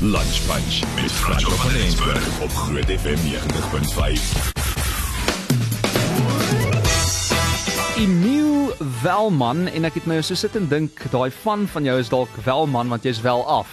Lunch Punch met Franco van Rensburg op Groot FM 90.5. Emil Welman en ek het nou so sit en dink daai van van jou is dalk Welman want jy's wel af.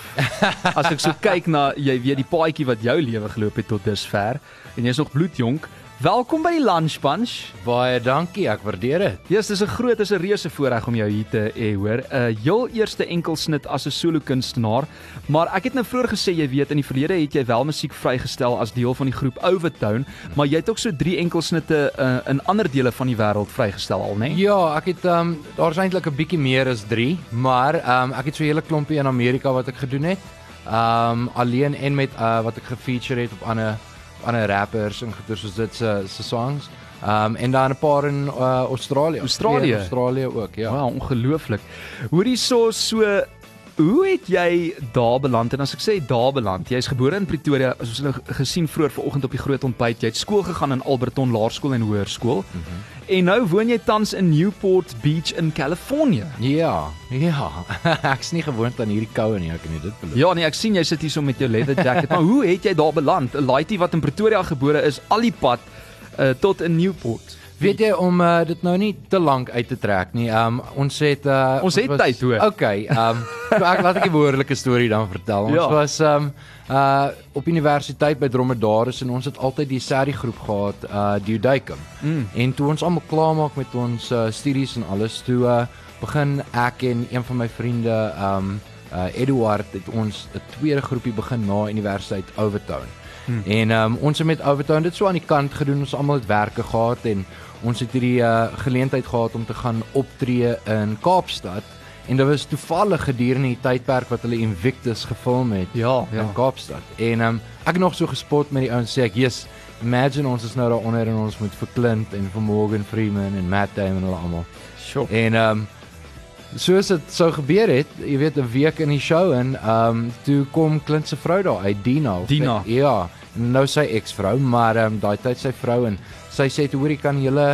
As ek so kyk na jy weet die paadjie wat jou lewe geloop het tot dusver en jy's nog bloedjonk. Welkom by die Lunch Punch. Baie dankie, ek waardeer dit. Ja, dis 'n groot, dis 'n reuse voorreg om jou hier te hê, hoor. 'n uh, Heel eerste enkelsnit as 'n solo kunstenaar, maar ek het nou vroeër gesê jy weet in die verlede het jy wel musiek vrygestel as deel van die groep Overtone, maar jy het ook so 3 enkelsnitte uh, in ander dele van die wêreld vrygestel al, né? Nee? Ja, ek het ehm um, daar's eintlik 'n bietjie meer as 3, maar ehm um, ek het so 'n hele klompie in Amerika wat ek gedoen het. Ehm um, alleen en met uh, wat ek gefeature het op ander ander rappers en goeie soos dit se se songs. Ehm um, en dan 'n paar in uh, Australië. Australië. Australië ook, ja. Wow, ongelooflik. Hoorie so so Hoe het jy daar beland? En as ek sê daar beland, jy's gebore in Pretoria, soos hulle gesien vroeër vanoggend op die groot ontbyt, jy het skool gegaan in Alberton Laerskool en Hoërskool. Mm -hmm. En nou woon jy tans in Newport Beach in California. Ja, ja. Ek's nie gewoond aan hierdie koue nie, ek kan dit belowe. Ja, nee, ek sien jy sit hier so met jou leather jacket. maar hoe het jy daar beland? 'n Laaitjie wat in Pretoria gebore is, al die pad uh, tot in Newport. Weet jy om uh, dit nou nie te lank uit te trek nie. Um ons het uh, ons het was, tyd hoor. Okay. Um so ek laat ek 'n behoorlike storie dan vertel. Ons ja. was um uh op universiteit by Dromedaris en ons het altyd die serie groep gehad, uh Duodecum. Mm. En toe ons almal klaar maak met ons uh, studies en alles, toe uh begin ek en een van my vriende um uh Eduard het ons 'n tweede groepie begin na universiteit Overtown. Hmm. En um, ons het met Overtown dit so aan die kant gedoen. Ons almal het werke gehad en ons het hierdie uh, geleentheid gehad om te gaan optree in Kaapstad. En dit was toevallig gedurende die tydperk wat hulle Invictus gefilm het ja, ja. in Kaapstad. En um, ek het nog so gespot met die ouens sê ek, "Jesus, imagine ons is nou daar onder en ons moet vir Clint en vir Morgan Freeman en Matt Damon en hulle almal." Sure. En ehm um, soos dit sou gebeur het, jy weet 'n week in die show en ehm um, toe kom Clint se vrou daar uit Dina. Dina. Ja, nou sy eksvrou, maar ehm um, daai tyd sy vrou en sy sê toe hoor jy kan julle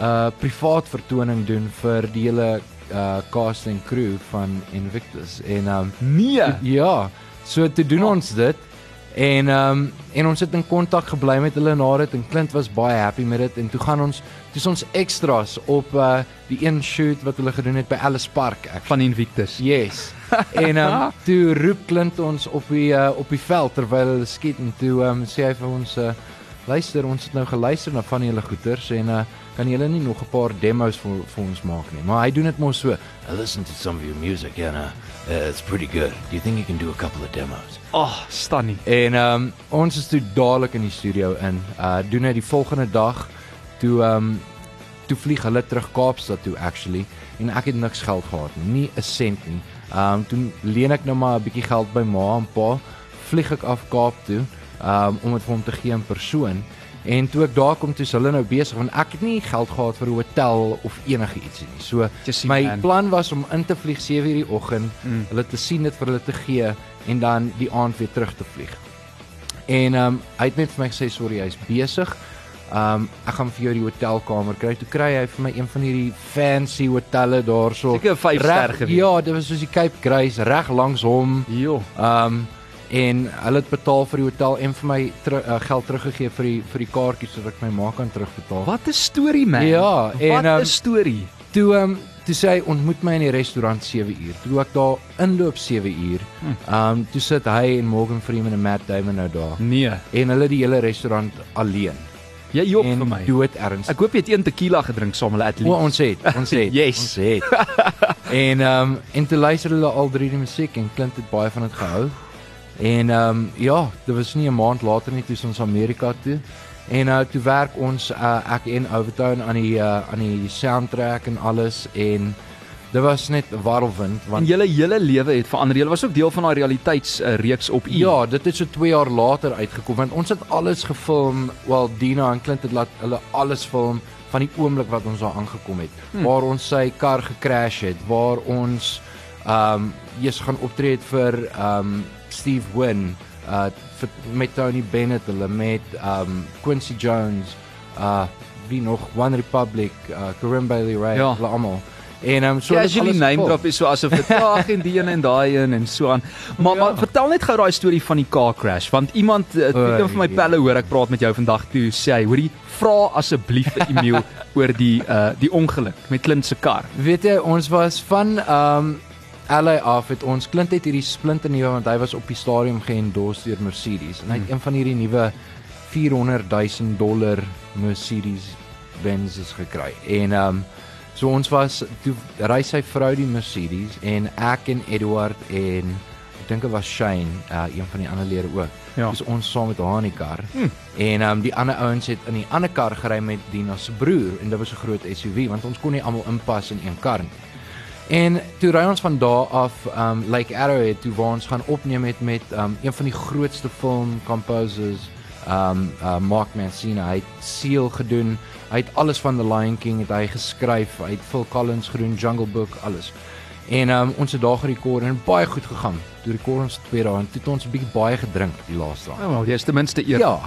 uh privaat vertoning doen vir die hele uh cast and crew van Invictus en um nee ja so te doen oh. ons dit en um en ons het in kontak gebly met hulle na dit en Clint was baie happy met dit. En toe gaan ons dis ons extras op uh die een shoot wat hulle gedoen het by Alice Park ek. Van Invictus. Yes. En um toe roep Clint ons op die uh, op die veld terwyl hulle skiet en toe um sê hy vir ons uh luister, ons het nou geluister na van julle goeters en uh, kan julle nie nog 'n paar demos vir, vir ons maak nie. Maar hy doen dit mos so. I listen to some of your music and uh, uh, it's pretty good. Do you think you can do a couple of demos? Oh, stunning. En um, ons is toe dadelik in die studio in. Uh doen hy die volgende dag toe um toe vlieg hulle terug Kaapstad toe actually en ek het niks geld gehad nie, nie 'n sent nie. Um toe leen ek nou maar 'n bietjie geld by ma en pa, vlieg ek af Kaap toe um, om dit vir hom te gee in persoon. En toe ek daar kom toe is hulle nou besig want ek het nie geld gehad vir 'n hotel of enigiets nie. So see, my man. plan was om in te vlieg 7:00 die oggend, mm. hulle te sien dit vir hulle te gee en dan die aand weer terug te vlieg. En ehm um, hy het net vir my gesê sorry, hy's besig. Ehm um, ek gaan vir jou die hotelkamer kry. Toe kry hy vir my een van hierdie fancy hotelle daarso. Seker 5 ster gewees. Ja, dit was soos die Cape Grace reg langs hom. Jo. Ehm um, en hulle het betaal vir die hotel en vir my ter, uh, geld teruggegee vir die vir die kaartjies sodat ek my ma kan terugbetaal. Wat 'n storie man. Ja, en wat 'n um, storie. Toe ehm um, toe sê hy ontmoet my in die restaurant 7 uur. Toe ek daar inloop 7 uur. Hm. Ehm um, toe sit hy en Morgan Freeman en Matt Damon nou daar. Nee. En hulle die hele restaurant alleen. Jy jok vir my. Dood erns. Ek hoop jy het een tequila gedrink saam hulle atleet. O, ons het, ons het. yes. Ons het. en ehm um, en toe luister hulle al drie die musiek en klink dit baie van dit gehou. En ehm um, ja, dit was nie 'n maand later nie toe ons Amerika toe. En uh, toe werk ons uh, ek en Overtown aan die uh, aan die soundtrack en alles en dit was net warrelwind want julle hele lewe het verander. Julle was ook deel van daai realiteitsreeks uh, op U. Ja, dit het so 2 jaar later uitgekom want ons het alles gefilm, wel Dina en Clint het laat hulle alles film van die oomblik wat ons daar aangekom het. Hmm. Waar ons sy kar gecrash het, waar ons ehm um, eers gaan optree het vir ehm um, Steve Wynn, uh met Tony Bennett, hulle met um Quincy Jones, uh wie nog One Republic, uh Karim Bailey Ray, ja. hulle almal. En um, so as jy die name drop is so asof dit ag en die een en daai een en so aan. Maar ja. maar vertel net gou daai storie van die car crash want iemand uh, een van my pelle hoor ek praat met jou vandag toe sê hy hoorie vra asseblief vir Emil oor die uh die ongeluk met Clint se kar. Weet jy ons was van um, LA af het ons Clint het hierdie splinter nuwe want hy was op die stadium geëndos deur Mercedes en hy het hmm. een van hierdie nuwe 400 000 dollar Mercedes Benz's gekry. En ehm um, so ons was toe ry sy vrou die Mercedes en ek en Edward en ek dink dit was Shane, uh, een van die ander lede ook. Ja. Dus ons saam met haar in die kar. Hmm. En ehm um, die ander ouens het in die ander kar gery met Dina se broer en dit was 'n groot SUV want ons kon nie almal inpas in een kar nie. En toe ry ons van daar af um Lake Arrowhead toe waar ons gaan opneem het met um een van die grootste film composers um uh, Mark Mancina. Hy het Seal gedoen. Hy het alles van The Lion King het hy geskryf. Hy het Phil Collins gedoen, Jungle Book, alles. En um ons het daar gerekord en baie goed gegaan. Toe rekord ons twee dae en toe het ons 'n bietjie baie gedrink die laaste dag. Ja, wel, jy's ten minste eer. Ja.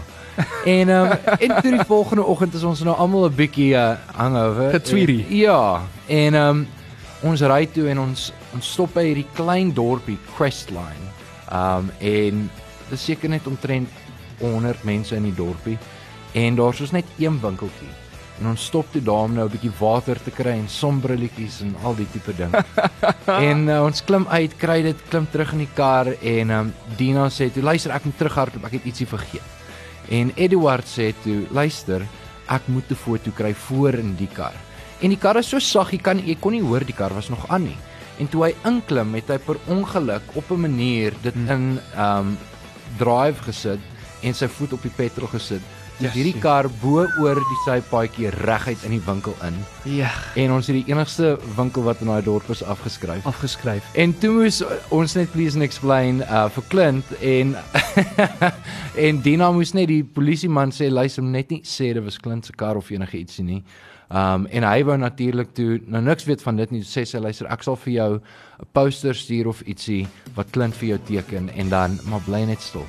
en um en toe die volgende oggend is ons nou almal 'n bietjie uh, hangover. Getswierie. Ja. En um ons ry toe en ons ons stop by hierdie klein dorpie Crestline. Um en dis seker net omtrent 100 mense in die dorpie en daar's ons net een winkeltjie. En ons stop toe daar om nou 'n bietjie water te kry en sonbrilletjies en al die tipe ding. en uh, ons klim uit, kry dit, klim terug in die kar en um, Dina sê toe luister ek moet terughardloop, ek het ietsie vergeet. En Edward sê toe luister, ek moet 'n foto kry voor in die kar. En die kar is so sag, jy kan jy kon nie hoor die kar was nog aan nie. En toe hy inklim, het hy per ongeluk op 'n manier dit hmm. in ehm um, drive gesit en sy voet op die petrol gesit. Dis yes, hierdie kar bo oor die sypaadjie reguit in die winkel in. Ja. En ons het die enigste winkel wat in daai dorp is afgeskryf. Afgeskryf. En toe moes ons net please and explain uh vir Clint en en Dina moes net die polisieman sê luister net nie sê dit was Clint se kar of enige ietsie nie. Um en hy wou natuurlik toe nou niks weet van dit nie. Sê sy luister, ek sal vir jou 'n poster stuur of ietsie wat klink vir jou teken en dan maar bly net stil.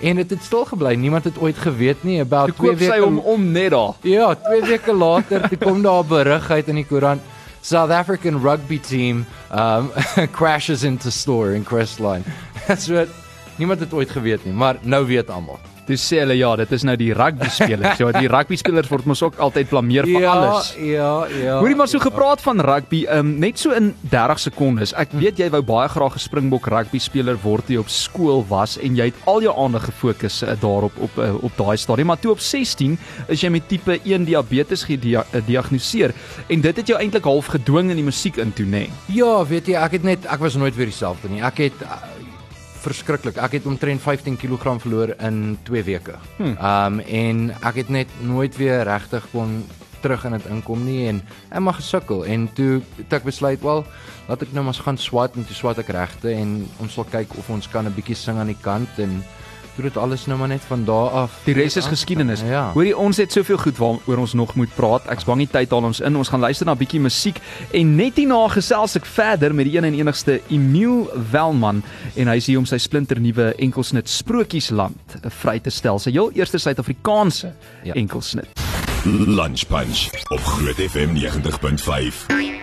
En dit het stil gebly. Niemand het ooit geweet nie about 2 weke. Sy om om net daar. Ja, 2 weke later toe kom daar 'n berig uit in die koerant. South African rugby team um crashes into store in Crestline. That's what niemand het ooit geweet nie, maar nou weet almal. Dis sê hulle ja, dit is nou die rugby spelers. Ja, die rugby spelers word mos ook altyd blameer vir ja, alles. Ja, ja. Hoorie maar so gepraat van rugby, um, net so in 30 sekondes. Ek weet jy wou baie graag 'n Springbok rugby speler word toe jy op skool was en jy het al jou aandag gefokus uh, daarop op uh, op daai stadium. Maar toe op 16 is jy met tipe 1 diabetes gediagnoseer en dit het jou eintlik half gedwing in die musiek in toe, nê? Nee. Ja, weet jy, ek het net ek was nooit weer dieselfde nie. Ek het uh, verskriklik. Ek het omtrent 15 kg verloor in 2 weke. Ehm hmm. um, en ek het net nooit weer regtig kon terug in dit inkom nie en ek mag gesukkel en toe het ek besluit wel laat ek nou maar gaan swat en toe swat ek regte en ons sal kyk of ons kan 'n bietjie sing aan die kant en toe dit alles nou maar net van daar af. Die res is geskiedenis. Ja. Hoorie, ons het soveel goed waaroor ons nog moet praat. Ek's bang die tyd haal ons in. Ons gaan luister na 'n bietjie musiek en net hierna gesels ek verder met die een en enigste Emil Welman en hy is hier om sy splinter nuwe enkelsnit Sprokiesland vry te stel. Sy heel eerste Suid-Afrikaanse ja. enkelsnit. Lunch Punch op Groot FM 90.5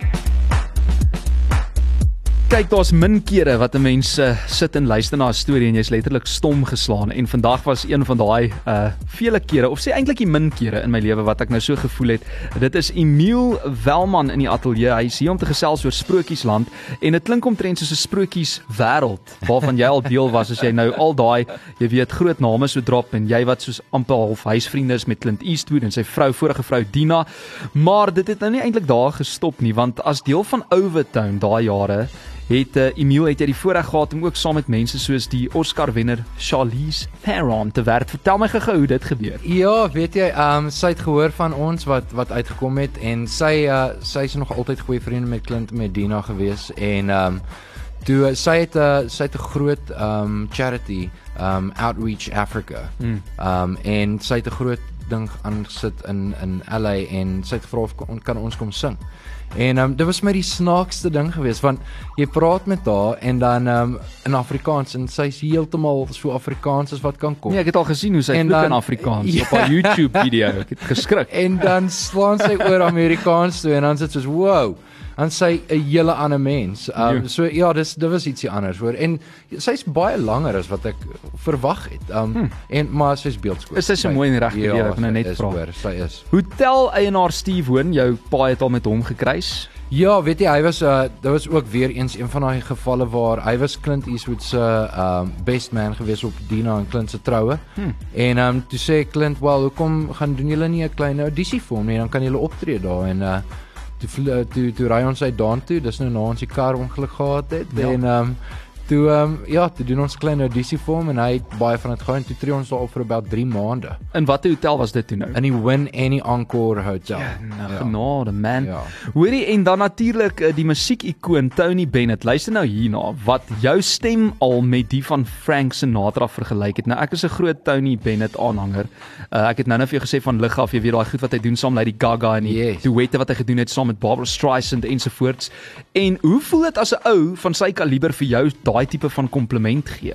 kyk daar's min kere wat 'n mens uh, sit en luister na 'n storie en jy's letterlik stom geslaan en vandag was een van daai uh vele kere of sê eintlik die min kere in my lewe wat ek nou so gevoel het. Dit is Emil Welman in die ateljee. Hy is hier om te gesels oor Sprokiesland en dit klink omtrent soos 'n sprokies wêreld waarvan jy al deel was as jy nou al daai jy weet groot name so drop en jy wat soos amper half huisvriende is met Clint Eastwood en sy vrou vorige vrou Dina. Maar dit het nou nie eintlik daar gestop nie want as deel van Overtown daai jare het uh, Emil het jy die voorreg gehad om ook saam met mense soos die Oscar wenner Charlize Theron te werk. Vertel my gou hoe dit gebeur. Ja, weet jy, ehm um, sy het gehoor van ons wat wat uitgekom het en sy uh sy is nog altyd goeie vriende met Clint Medina gewees en ehm um, toe sy het 'n uh, eh, sy het 'n groot ehm um, charity ehm um, Outreach Africa. Hmm. Ehm mm. um, en sy het 'n groot ding aangesit in in LA en sy het gevra of kan ons kom sing. En ehm um, dit was my die snaakste ding geweest want jy praat met haar en dan ehm um, in Afrikaans en sy's heeltemal so Afrikaans as wat kan kom. Nee, ek het al gesien hoe sy vloek in Afrikaans ja. op haar YouTube video. Ek het geskrik. En dan slaan sy oor Amerikaans toe en dan sit soos wow. Dan sy 'n hele ander mens. Um Ja. so ja, dis dit was ietsie anders hoor. En sy's baie langer as wat ek verwag het. Um hmm. en maar sy's beeldskoon. Is sy so mooi en reg ja, gelewe? Ek wil nou net vra. Sy is. Hotel eienaar Steve Hoon, jou pa het al met hom gekruis. Ja, weet jy, hy was uh daar was ook weer eens een van daai gevalle waar hy was Clint Eastwood se um best man gewees op Dina en Clint se troue. Hmm. En um toe sê Clint, "Wel, hoekom gaan doen julle nie 'n klein audisie vir hom nie? Dan kan julle optree daar." En uh toe vlo- toe toe ry ons uit daartoe. Dis nou na ons die kar ongeluk gehad het Ja. en um toe um ja, toe doen ons klein audisie vir hom en hy het baie van dit gehou en toe tree ons daar op vir about 3 maande In watter hotel was dit toe nou? in die Win Any Encore Hotel. Nou, genade man. Ja. Hoorie en dan natuurlik eh, die musiekikoon Tony Bennett. Luister nou hierna wat jou stem al met die van Frank Sinatra vergelyk het. Nou ek is 'n groot Tony Bennett aanhanger. Uh, ek het nou net vir jou gesê van lig af, jy weet daai goed wat hy doen saam met Lady Gaga en die Yes. duette wat hy gedoen het saam met Barbra Streisand ensovoorts. En hoe voel dit as 'n ou van sy kaliber vir jou daai tipe van kompliment gee?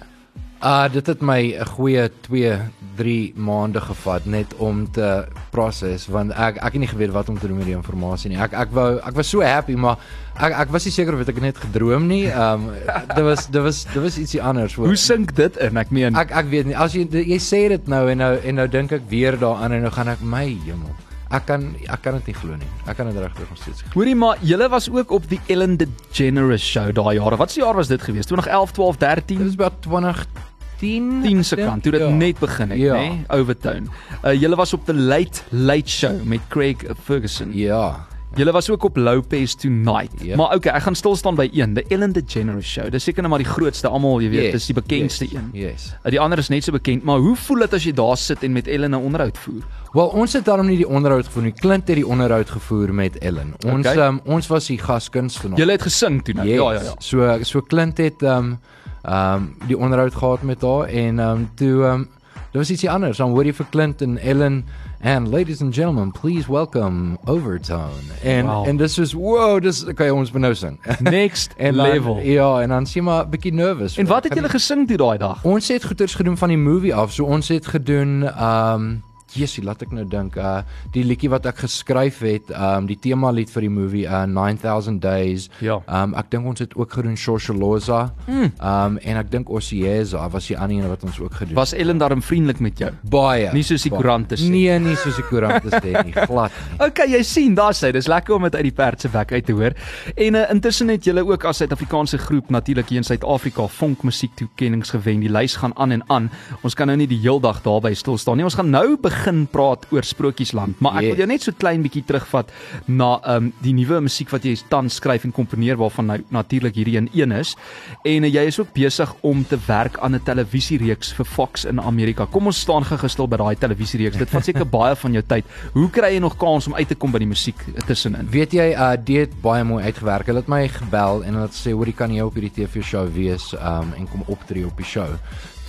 Uh dit het my 'n goeie 2, 3 maande gevat net om te proses want ek ek het nie geweet wat om te doen met die inligting nie. Ek ek wou ek was so happy maar ek ek was nie seker of ek het net gedroom nie. Um dit was dit was dit was ietsie anders hoor. Hoe sink dit in? Ek meen Ek ek weet nie as jy jy sê dit nou en nou en nou dink ek weer daaraan en nou gaan ek my hemel. Ek kan ek kan dit nie glo nie. Ek kan dit regtig nog steeds. Hoorie maar julle was ook op die Ellen DeGeneres show daai jare. Wat se jaar was dit geweest? 2011, 12, 13? Dit is about 2010 10 se kant toe dit Ja. net begin het, Ja. nê? Nee? Overtone. Uh julle was op the Late Late Show met Craig Ferguson. Ja. Julle was ook op Lopez Tonight. Ja. Maar okay, ek gaan stil staan by een, the Ellen DeGeneres show. Dis seker nou maar die grootste, almal, jy weet, Yes, dis die bekendste yes, een. Yes. Uh, die ander is net so bekend, maar hoe voel dit as jy daar sit en met Ellen 'n onderhoud voer? Wel ons het daarom nie die onderhoud gevoer nie. Clint het die onderhoud gevoer met Ellen. Ons Okay. um, ons was die gaskunstenaar. Julle het gesing toe nou. yes. Ja, ja, ja. So so Clint het um um die onderhoud gehad met haar en um toe um daar was ietsie anders. Dan hoor jy vir Clint en Ellen and ladies and gentlemen, please welcome Overtone. En Wow. en dis is wow, dis jy ons benou sing. Next en dan, level. Ja, en dan sien maar bietjie nervous. En wat het julle gesing toe daai dag? Ons het goeders gedoen van die movie af. So ons het gedoen um Jessie, laat ek nou dink. Uh die liedjie wat ek geskryf het, um die tema lied vir die movie uh 9000 Days. Ja. Um ek dink ons het ook gedoen Shosholoza. Mm. Um en ek dink Osieza was die ander een wat ons ook gedoen. Was Ellen daarom vriendelik met jou? baie. Nie soos die koerante sê. Nee, nie soos die koerante sê nie, glad nie. Okay, jy sien, daar sê, dis lekker om dit uit die perd se bek uit te hoor. En uh, intussen het julle ook as Suid-Afrikaanse groep natuurlik hier in Suid-Afrika vonk musiek toekennings gewen. Die lys gaan aan en aan. Ons kan nou nie die heeldag daarby stil staan nie. Ons gaan nou begin praat oor Sprokiesland, maar ek Yes. wil jou net so klein bietjie terugvat na ehm um, die nuwe musiek wat jy tans skryf en komponeer waarvan nou natuurlik hierdie een een is. En uh, jy is ook besig om te werk aan 'n televisiereeks vir Fox in Amerika. Kom ons staan gegestil by daai televisiereeks. Dit vat seker baie van jou tyd. Hoe kry jy nog kans om uit te kom by die musiek tussenin? Weet jy, uh dit het baie mooi uitgewerk. Hulle het my gebel en hulle het gesê, "Hoor, kan jy op hierdie TV show wees um en kom optree op die show."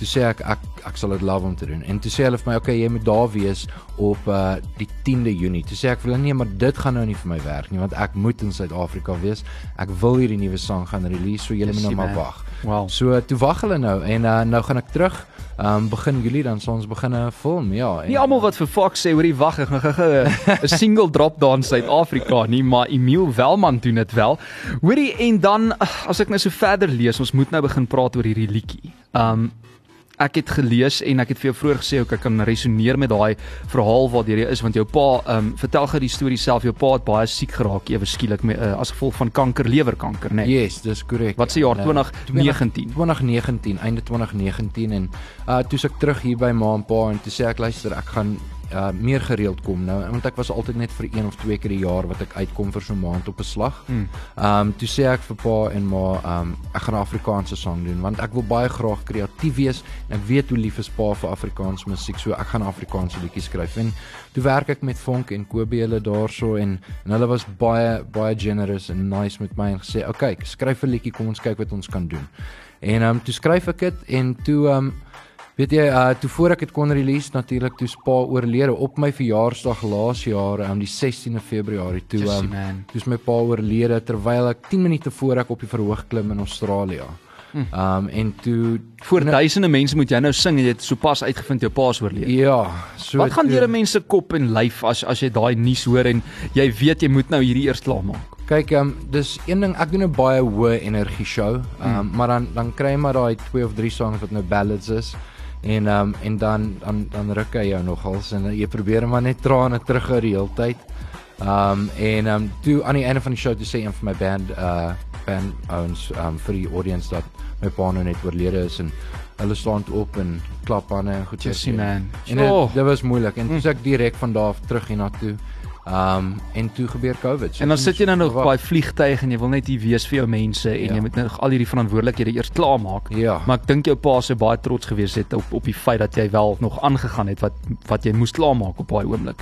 Toe sê ek ek ek sal dit love om te doen. En toe sê hulle vir my, "Oké, jy moet daar wees op uh die 10de Junie." Toe sê ek vir hulle, "Nee, maar dit gaan nou nie vir my werk nie, want ek moet in Suid-Afrika wees. Ek wil hierdie nuwe sang gaan release, so julle moet nou maar wag." Wow. So toe wag hulle nou en uh nou gaan ek terug. Um begin Julie dan ons begin 'n film, ja. En, Nie almal wat vir Fox sê hoorie wag ek gaan gou 'n single drop daar in Suid-Afrika nie, maar Emil Welman doen dit wel. Hoorie en dan as ek nou so verder lees, ons moet nou begin praat oor hierdie liedjie. Um ek het gelees en ek het vir jou vroeër gesê ook ek kan resoneer met daai verhaal waardeur jy is want jou pa um vertel gou die storie self jou pa het baie siek geraak ewe skielik met uh, as gevolg van kanker lewerkanker nê. Nee. Yes, dis korrek. Wat se jaar? En, uh, 2019? 2019, einde 2019 en uh toe's ek terug hier by ma en pa en toe sê ek luister, ek gaan uh meer gereeld kom nou want ek was altyd net vir een of twee keer die jaar wat ek uitkom vir so 'n maand op 'n slag. Hmm. Um toe sê ek vir pa en ma um ek gaan 'n Afrikaanse sang doen want ek wil baie graag kreatief wees en ek weet hoe lief is pa vir Afrikaanse musiek so ek gaan Afrikaanse liedjies skryf en toe werk ek met Vonk en Kobie hulle daarso en en hulle was baie baie generous en nice met my en gesê oké okay, skryf 'n liedjie kom ons kyk wat ons kan doen. En um toe skryf ek dit en toe um weet jy uh toe voor ek dit kon release natuurlik toe spa oorlede op my verjaarsdag laas jaar um die 16de Februarie toe um man. toe's my pa oorlede terwyl ek 10 minute voor ek op die verhoog klim in Australië. Um en toe Voor duisende mense moet jy nou sing en jy het sopas uitgevind jou pa is oorlede. ja, so Wat gaan toe- deur 'n mens se kop en lyf as as jy daai nuus hoor en jy weet jy moet nou hierdie eers klaar maak? Kyk, ehm um, dis een ding ek doen 'n baie hoë energie show. Ehm um, mm. maar dan dan kry jy maar daai twee of drie songs wat nou ballads is. En um, en dan dan dan ruk hy jou nogals en jy probeer maar net trane terughou die hele tyd. Um, en um, toe aan die einde van die show toe sê een van my band uh band ouens ehm um, vir die audience dat my pa nou net oorlede is en hulle staan op en klap aan en goed sê man. En dit, dit was moeilik en toe mm. ek direk van daar af terug hiernatoe. Um en toe gebeur COVID. So en dan sit jy nou nog op daai vliegtyg en jy wil net hier wees vir jou mense en ja. jy moet nou al hierdie verantwoordelikhede eers klaarmaak. Ja. Maar ek dink jou pa sou baie trots gewees het op op die feit dat jy wel nog aangegaan het wat wat jy moes klaarmaak op daai oomblik.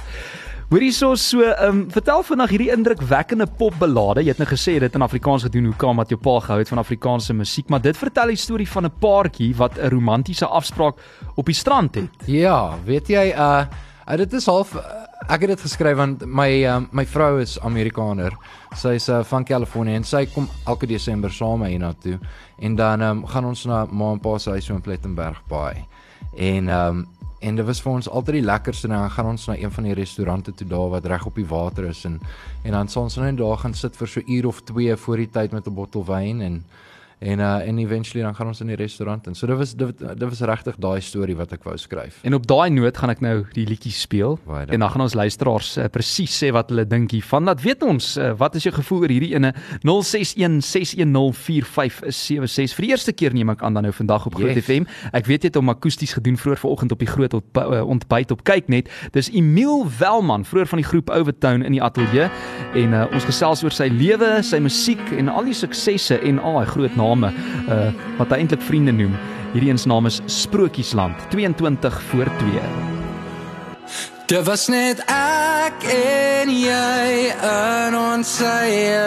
Hoor hierso so, ehm um, vertel vanaand hierdie indrukwekkende popbelade. Jy het nou gesê dit in Afrikaans gedoen. Hoe kom wat jou pa gehou het van Afrikaanse musiek, maar dit vertel die storie van 'n paartjie wat 'n romantiese afspraak op die strand het. Ja, weet jy, uh, uh dit is half uh, ek het dit geskryf want my uh, my vrou is Amerikaner. Sy's uh, van Kalifornië en sy kom elke Desember saam met my hiernatoe en dan um, gaan ons na ma en pa se huis in Plettenberg Bay. En um, en dit was vir ons altyd die lekkerste dan gaan ons na een van die restaurante toe daar wat reg op die water is en en dan sal ons net daar gaan sit vir so uur of 2 voor die tyd met 'n bottel wyn en en uh en eventually dan gaan ons in die restaurant en so dit was dit, dit was regtig daai storie wat ek wou skryf. En op daai noot gaan ek nou die liedjie speel en dan gaan ons luisteraars uh, presies sê wat hulle dink hiervan. Dat weet ons uh, wat is jou gevoel oor hierdie ene 0616104576 vir die eerste keer neem ek aan dan nou vandag op Groot yes. FM. Ek weet jy het hom akoesties gedoen vroeër vanoggend op die groot ontbyt op kyk net. Dis Emil Welman vroeër van die groep Overtone in die ateljee en uh, ons gesels oor sy lewe, sy musiek en al die suksesse en al daai groot naam name uh wat hy eintlik vriende noem. Hierdie eens naam is Sprokiesland 22 voor 2. Dit was net ek en jy in ons eie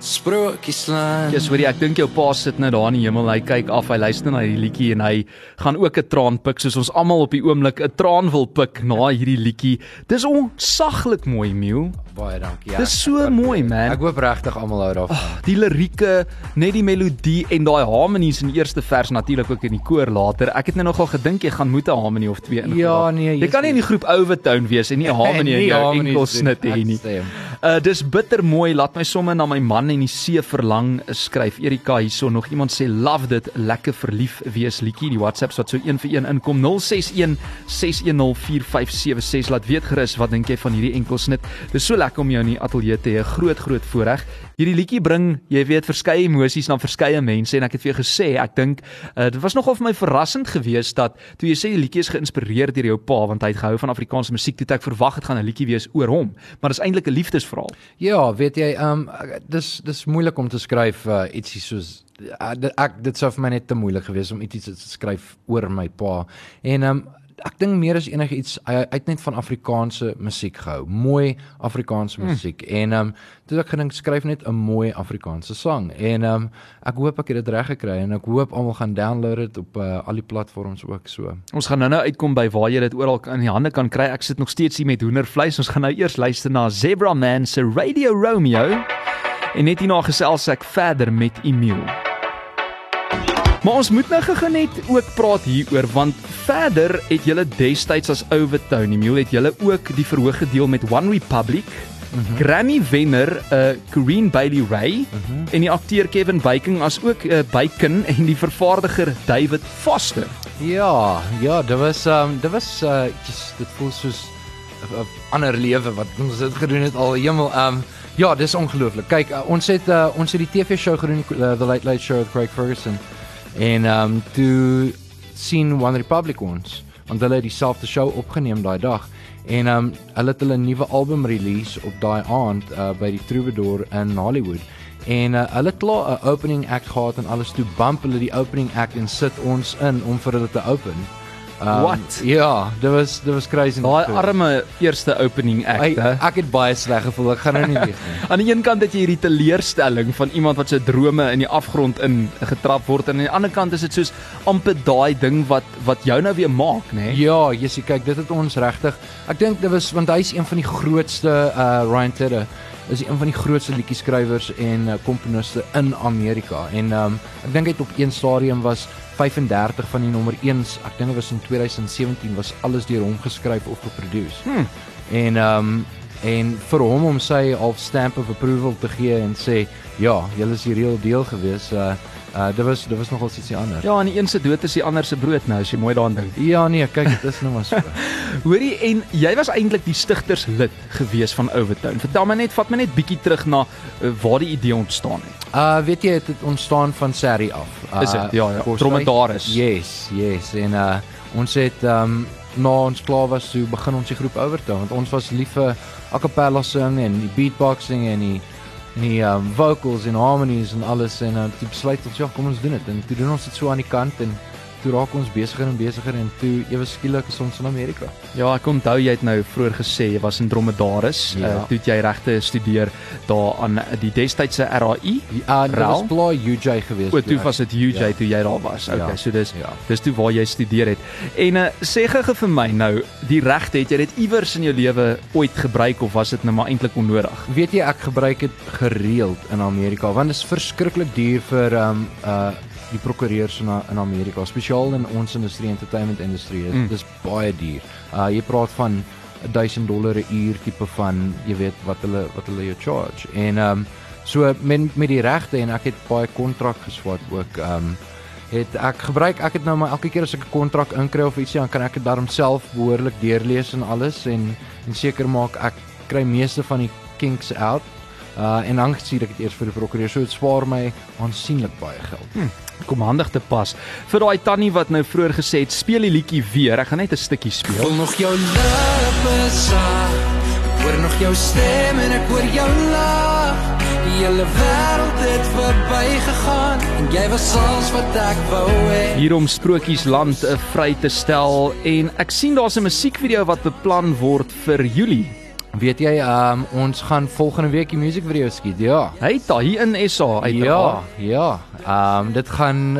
Sprokiesland. Ja, sorry, ek dink jou pa sit nou daar in die hemel. Hy kyk af, hy luister na hierdie liedjie en hy gaan ook 'n traan pik soos ons almal op die oomblik 'n traan wil pik na hierdie liedjie. Dis onsaglik mooi, Miu. Baie dankie. Ja. Dis so mooi, man. Ek hoop regtig almal hou daarvan. Oh, die lirieke, net die melodie en daai harmonies in die eerste vers natuurlik ook in die koor later. Ek het net nogal gedink jy gaan moet 'n harmonie of twee ingaan. Ja, nee, jy kan nie in die groep Overtone wees en nie 'n harmonie in jou enkel snit hê nie. Uh dis bitter mooi. Laat my somme na my man en die see verlang skryf. Erika hierso nog iemand sê love dit lekker verlief wees liedjie. Die WhatsApps wat so een vir een inkom 061 6104576 laat weet gerus wat dink jy van hierdie enkel snit. Dis so lekker om jou in die ateljee te hê. Groot groot voorreg. Hierdie liedjie bring, jy weet, verskeie emosies na verskeie mense en ek het vir jou gesê, ek dink uh, dit was nogal vir my verrassend geweest dat toe jy sê die liedjie is geïnspireer deur jou pa want hy het gehou van Afrikaanse musiek, toe ek verwag het gaan 'n liedjie wees oor hom, maar dit is eintlik 'n liefdesverhaal. Ja, weet jy, ehm um, dis dis moeilik om te skryf uh, ietsie soos uh, ek dit sou vir my net te moeilik gewees om ietsie te skryf oor my pa. En ehm um, ek dink meer as enigiets hy het net van Afrikaanse musiek gehou. Mooi Afrikaanse hmm. musiek. Hmm. En ehm um, toe ek gedink skryf net 'n mooi Afrikaanse sang. En ehm um, ek hoop ek het dit reg gekry en ek hoop almal gaan download dit op uh, al die platforms ook so. Ons gaan nou-nou uitkom by waar jy dit oral in die hande kan kry. Ek sit nog steeds hier met hoendervleis. Ons gaan nou eers luister na Zebra Man se Radio Romeo. En net hierna gesels ek verder met Emil. Maar ons moet nou gou net ook praat hieroor want verder het julle destyds as Overtone Emil het julle ook die verhoog gedeel met One Republic Mm -hmm. Grammy wenner uh Corinne Bailey Ray mm -hmm. en die akteur Kevin Bacon as ook uh Bacon en die vervaardiger David Foster. Ja, ja, dit was um dit was uh just dit voel soos 'n ander lewe wat ons het gedoen het al hemel um ja, dis ongelooflik. Kyk, uh, ons het uh, ons het die TV show gedoen uh, The Late Late Show with Craig Ferguson. En ehm um, toe sien One Republic ons want hulle het dieselfde show opgeneem daai dag en ehm um, hulle het hulle nuwe album release op daai aand uh, by die Troubadour in Hollywood. En uh, hulle klaar 'n opening act gehad en alles toe bump hulle die opening act en sit ons in om vir hulle te open. Um, What? Ja, dit was dit was crazy. Daai arme eerste opening act. Hey, ek het baie sleg gevoel. Ek gaan nou nie lieg nie. aan die een kant het jy hierdie teleurstelling van iemand wat sy drome in die afgrond in getrap word en aan die ander kant is dit soos amper daai ding wat wat jou nou weer maak, nê? Nee? Ja, Jessie, kyk, dit het ons regtig. Ek dink dit was want hy's een van die grootste uh Ryan Tedder is een van die grootste liedjieskrywers en uh, komponiste in Amerika en um, ek dink hy het op een stadium was 35 van die nommer 1s, ek dink dit was in 2017 was alles deur hom geskryf of geproduseer. Hmm. En ehm um, en vir hom om sy half stamp of approval te gee en sê ja, julle is die real deal gewees. Uh uh dit was dit was nogal ietsie anders. Ja, en die een se dood is die ander se brood nou as jy mooi daaraan dink. Ja nee, kyk, dit is nou maar so. Hoorie en jy was eintlik die stigterslid gewees van Overtown. Vertel my net, vat my net bietjie terug na uh, waar die idee ontstaan het. Uh weet jy dit het ontstaan van Sarri af. Uh, is dit? Ja, ja. Dromedaris. Yes, yes. En uh ons het um na ons klaar was toe begin ons die groep Overtown want ons was lief vir a cappella sing en die beatboxing en die die um, vocals en harmonies en alles en uh, toe besluit ons ja, kom ons doen dit. En toe doen ons dit so aan die kant en toe raak ons besigger en besigger en toe ewe skielik is ons in Amerika. Ja, ek onthou jy het nou vroeër gesê jy was in Dromedaris. Ja. Uh, toe het jy regte studeer daar aan die destydse RAI. Ja, dit was Bly UJ geweest. O, toe ja. was dit UJ ja. toe jy daar was. Okay, ja. so dis ja. dis toe waar jy studeer het. En uh, sê gou vir my nou, die regte het jy dit iewers in jou lewe ooit gebruik of was dit nou maar eintlik onnodig? Weet jy ek gebruik dit gereeld in Amerika want dit is verskriklik duur vir um uh die prokureurs in in Amerika, spesiaal in ons industrie entertainment industrie. Mm. Dit is baie duur. Uh jy praat van 1000 dollar 'n uur tipe van jy weet wat hulle wat hulle jou charge. En um so met met die regte en ek het baie kontrak geswat ook um het ek gebruik ek het nou maar elke keer as ek 'n kontrak inkry of ietsie dan kan ek dit daarom self behoorlik deurlees en alles en en seker maak ek kry meeste van die kinks out. Uh en dan sien ek dit eers vir die prokureur. So dit spaar my aansienlik baie geld. Hmm kom handig te pas. Vir daai tannie wat nou vroeër gesê het, speel die liedjie weer. Ek gaan net 'n stukkie speel. Voel nog jou lippe sag. Hoor nog jou stem en ek hoor jou lag. Die hele wêreld het verbygegaan en jy was alles wat ek wou hê. Hier om Sprokiesland 'n vry te stel en ek sien daar's 'n musiekvideo wat beplan word vir Julie. Weet jy, um, ons gaan volgende week die musiekvideo skiet. Ja. Het daar hier in SA uit. Ja, ja. Ehm um, dit gaan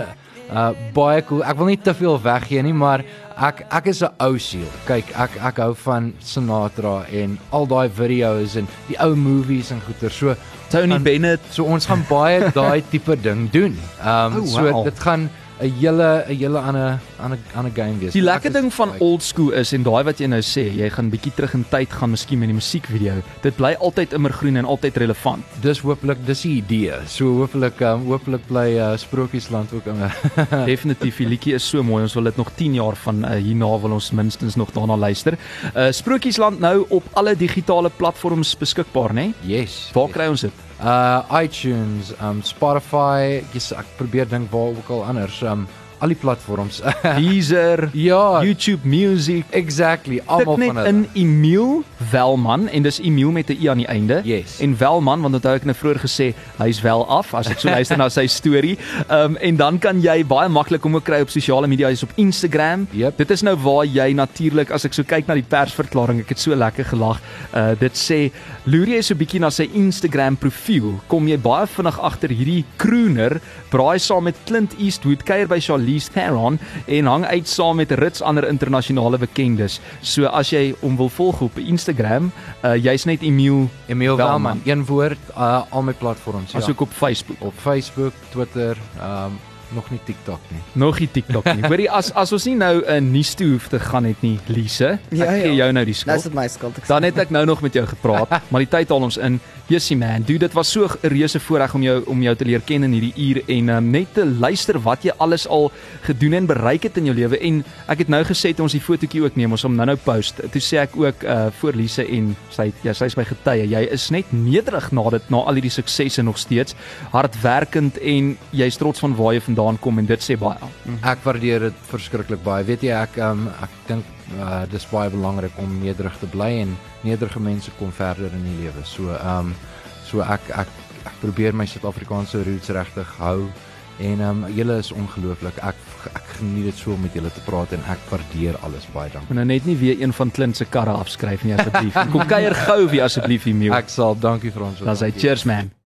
uh baie cool. Ek wil nie te veel weggee nie, maar ek ek is 'n ou siel. Kyk, ek ek hou van Sinatra en al daai video's en die ou movies en goeie. So Tony gaan, Bennett, so ons gaan baie daai tipe ding doen. Ehm um, oh, wow. so dit gaan 'n hele 'n hele ander ander ander game wees. Die lekker ding van old school is en daai wat jy nou sê, jy gaan bietjie terug in tyd gaan miskien met die musiekvideo. Dit bly altyd immergroen en altyd relevant. Dis hopelik, dis die idee. So hopelik um, hopelik bly uh, Sprokiesland ook immer. Definitief, die liedjie is so mooi. Ons wil dit nog 10 jaar van uh, hierna wil ons minstens nog daarna luister. Uh Sprokiesland nou op alle digitale platforms beskikbaar, né? Yes. Waar yes. kry ons dit? Uh iTunes, um Spotify, yes, ek probeer dink waar ook al anders. Um al die platforms. Deezer, ja, YouTube Music, exactly, almal van hulle. in Emil Welman en dis Emil met 'n i aan die einde. Yes. En Welman want onthou ek nou vroeër gesê hy's wel af as ek so luister na sy storie. Ehm um, en dan kan jy baie maklik hom ook kry op sosiale media, hy's op Instagram. Yep. Dit is nou waar jy natuurlik as ek so kyk na die persverklaring, ek het so lekker gelag. Uh dit sê loer jy so bietjie na sy Instagram profiel, kom jy baie vinnig agter hierdie crooner braai saam met Clint Eastwood kuier by Charlie Charlize Theron en hang uit saam met rits ander internasionale bekendes. So as jy hom wil volg op Instagram, uh, jy's net Emil Emil Welman, een woord, uh, al my platforms, ja. Asook op Facebook, op Facebook, Twitter, um nog nie TikTok nie. Nog nie TikTok nie. Hoorie as as ons nie nou 'n nuus toe hoef te gaan het nie, Lise. Ja, ek gee ja. jou nou die skuld. Dis my skuld. Dan het ek nou nog met jou gepraat, maar die tyd haal ons in. Jessie man, dude, dit was so 'n reuse voorreg om jou om jou te leer ken in hierdie uur en um, net te luister wat jy alles al gedoen en bereik het in jou lewe en ek het nou gesê ons die fotootjie ook neem, ons om nou-nou post. Toe sê ek ook uh voor Lise en sy ja, sy's my getuie. Jy is net nederig na dit na al hierdie suksesse nog steeds, hardwerkend en jy's trots van waar jy vandaan kom en dit sê baie. Ek waardeer dit verskriklik baie. Weet jy ek um, ek dink uh, dis baie belangrik om nederig te bly en nederige mense kom verder in die lewe. So ehm um, so ek ek ek probeer my Suid-Afrikaanse roots regtig hou en ehm um, julle is ongelooflik. Ek ek geniet dit so om met julle te praat en ek waardeer alles baie dankie. Nou net nie weer een van Clint se karre afskryf nie asseblief. Kom kuier gou weer asseblief hier. Ek sal dankie vir ons. Dan sê cheers man.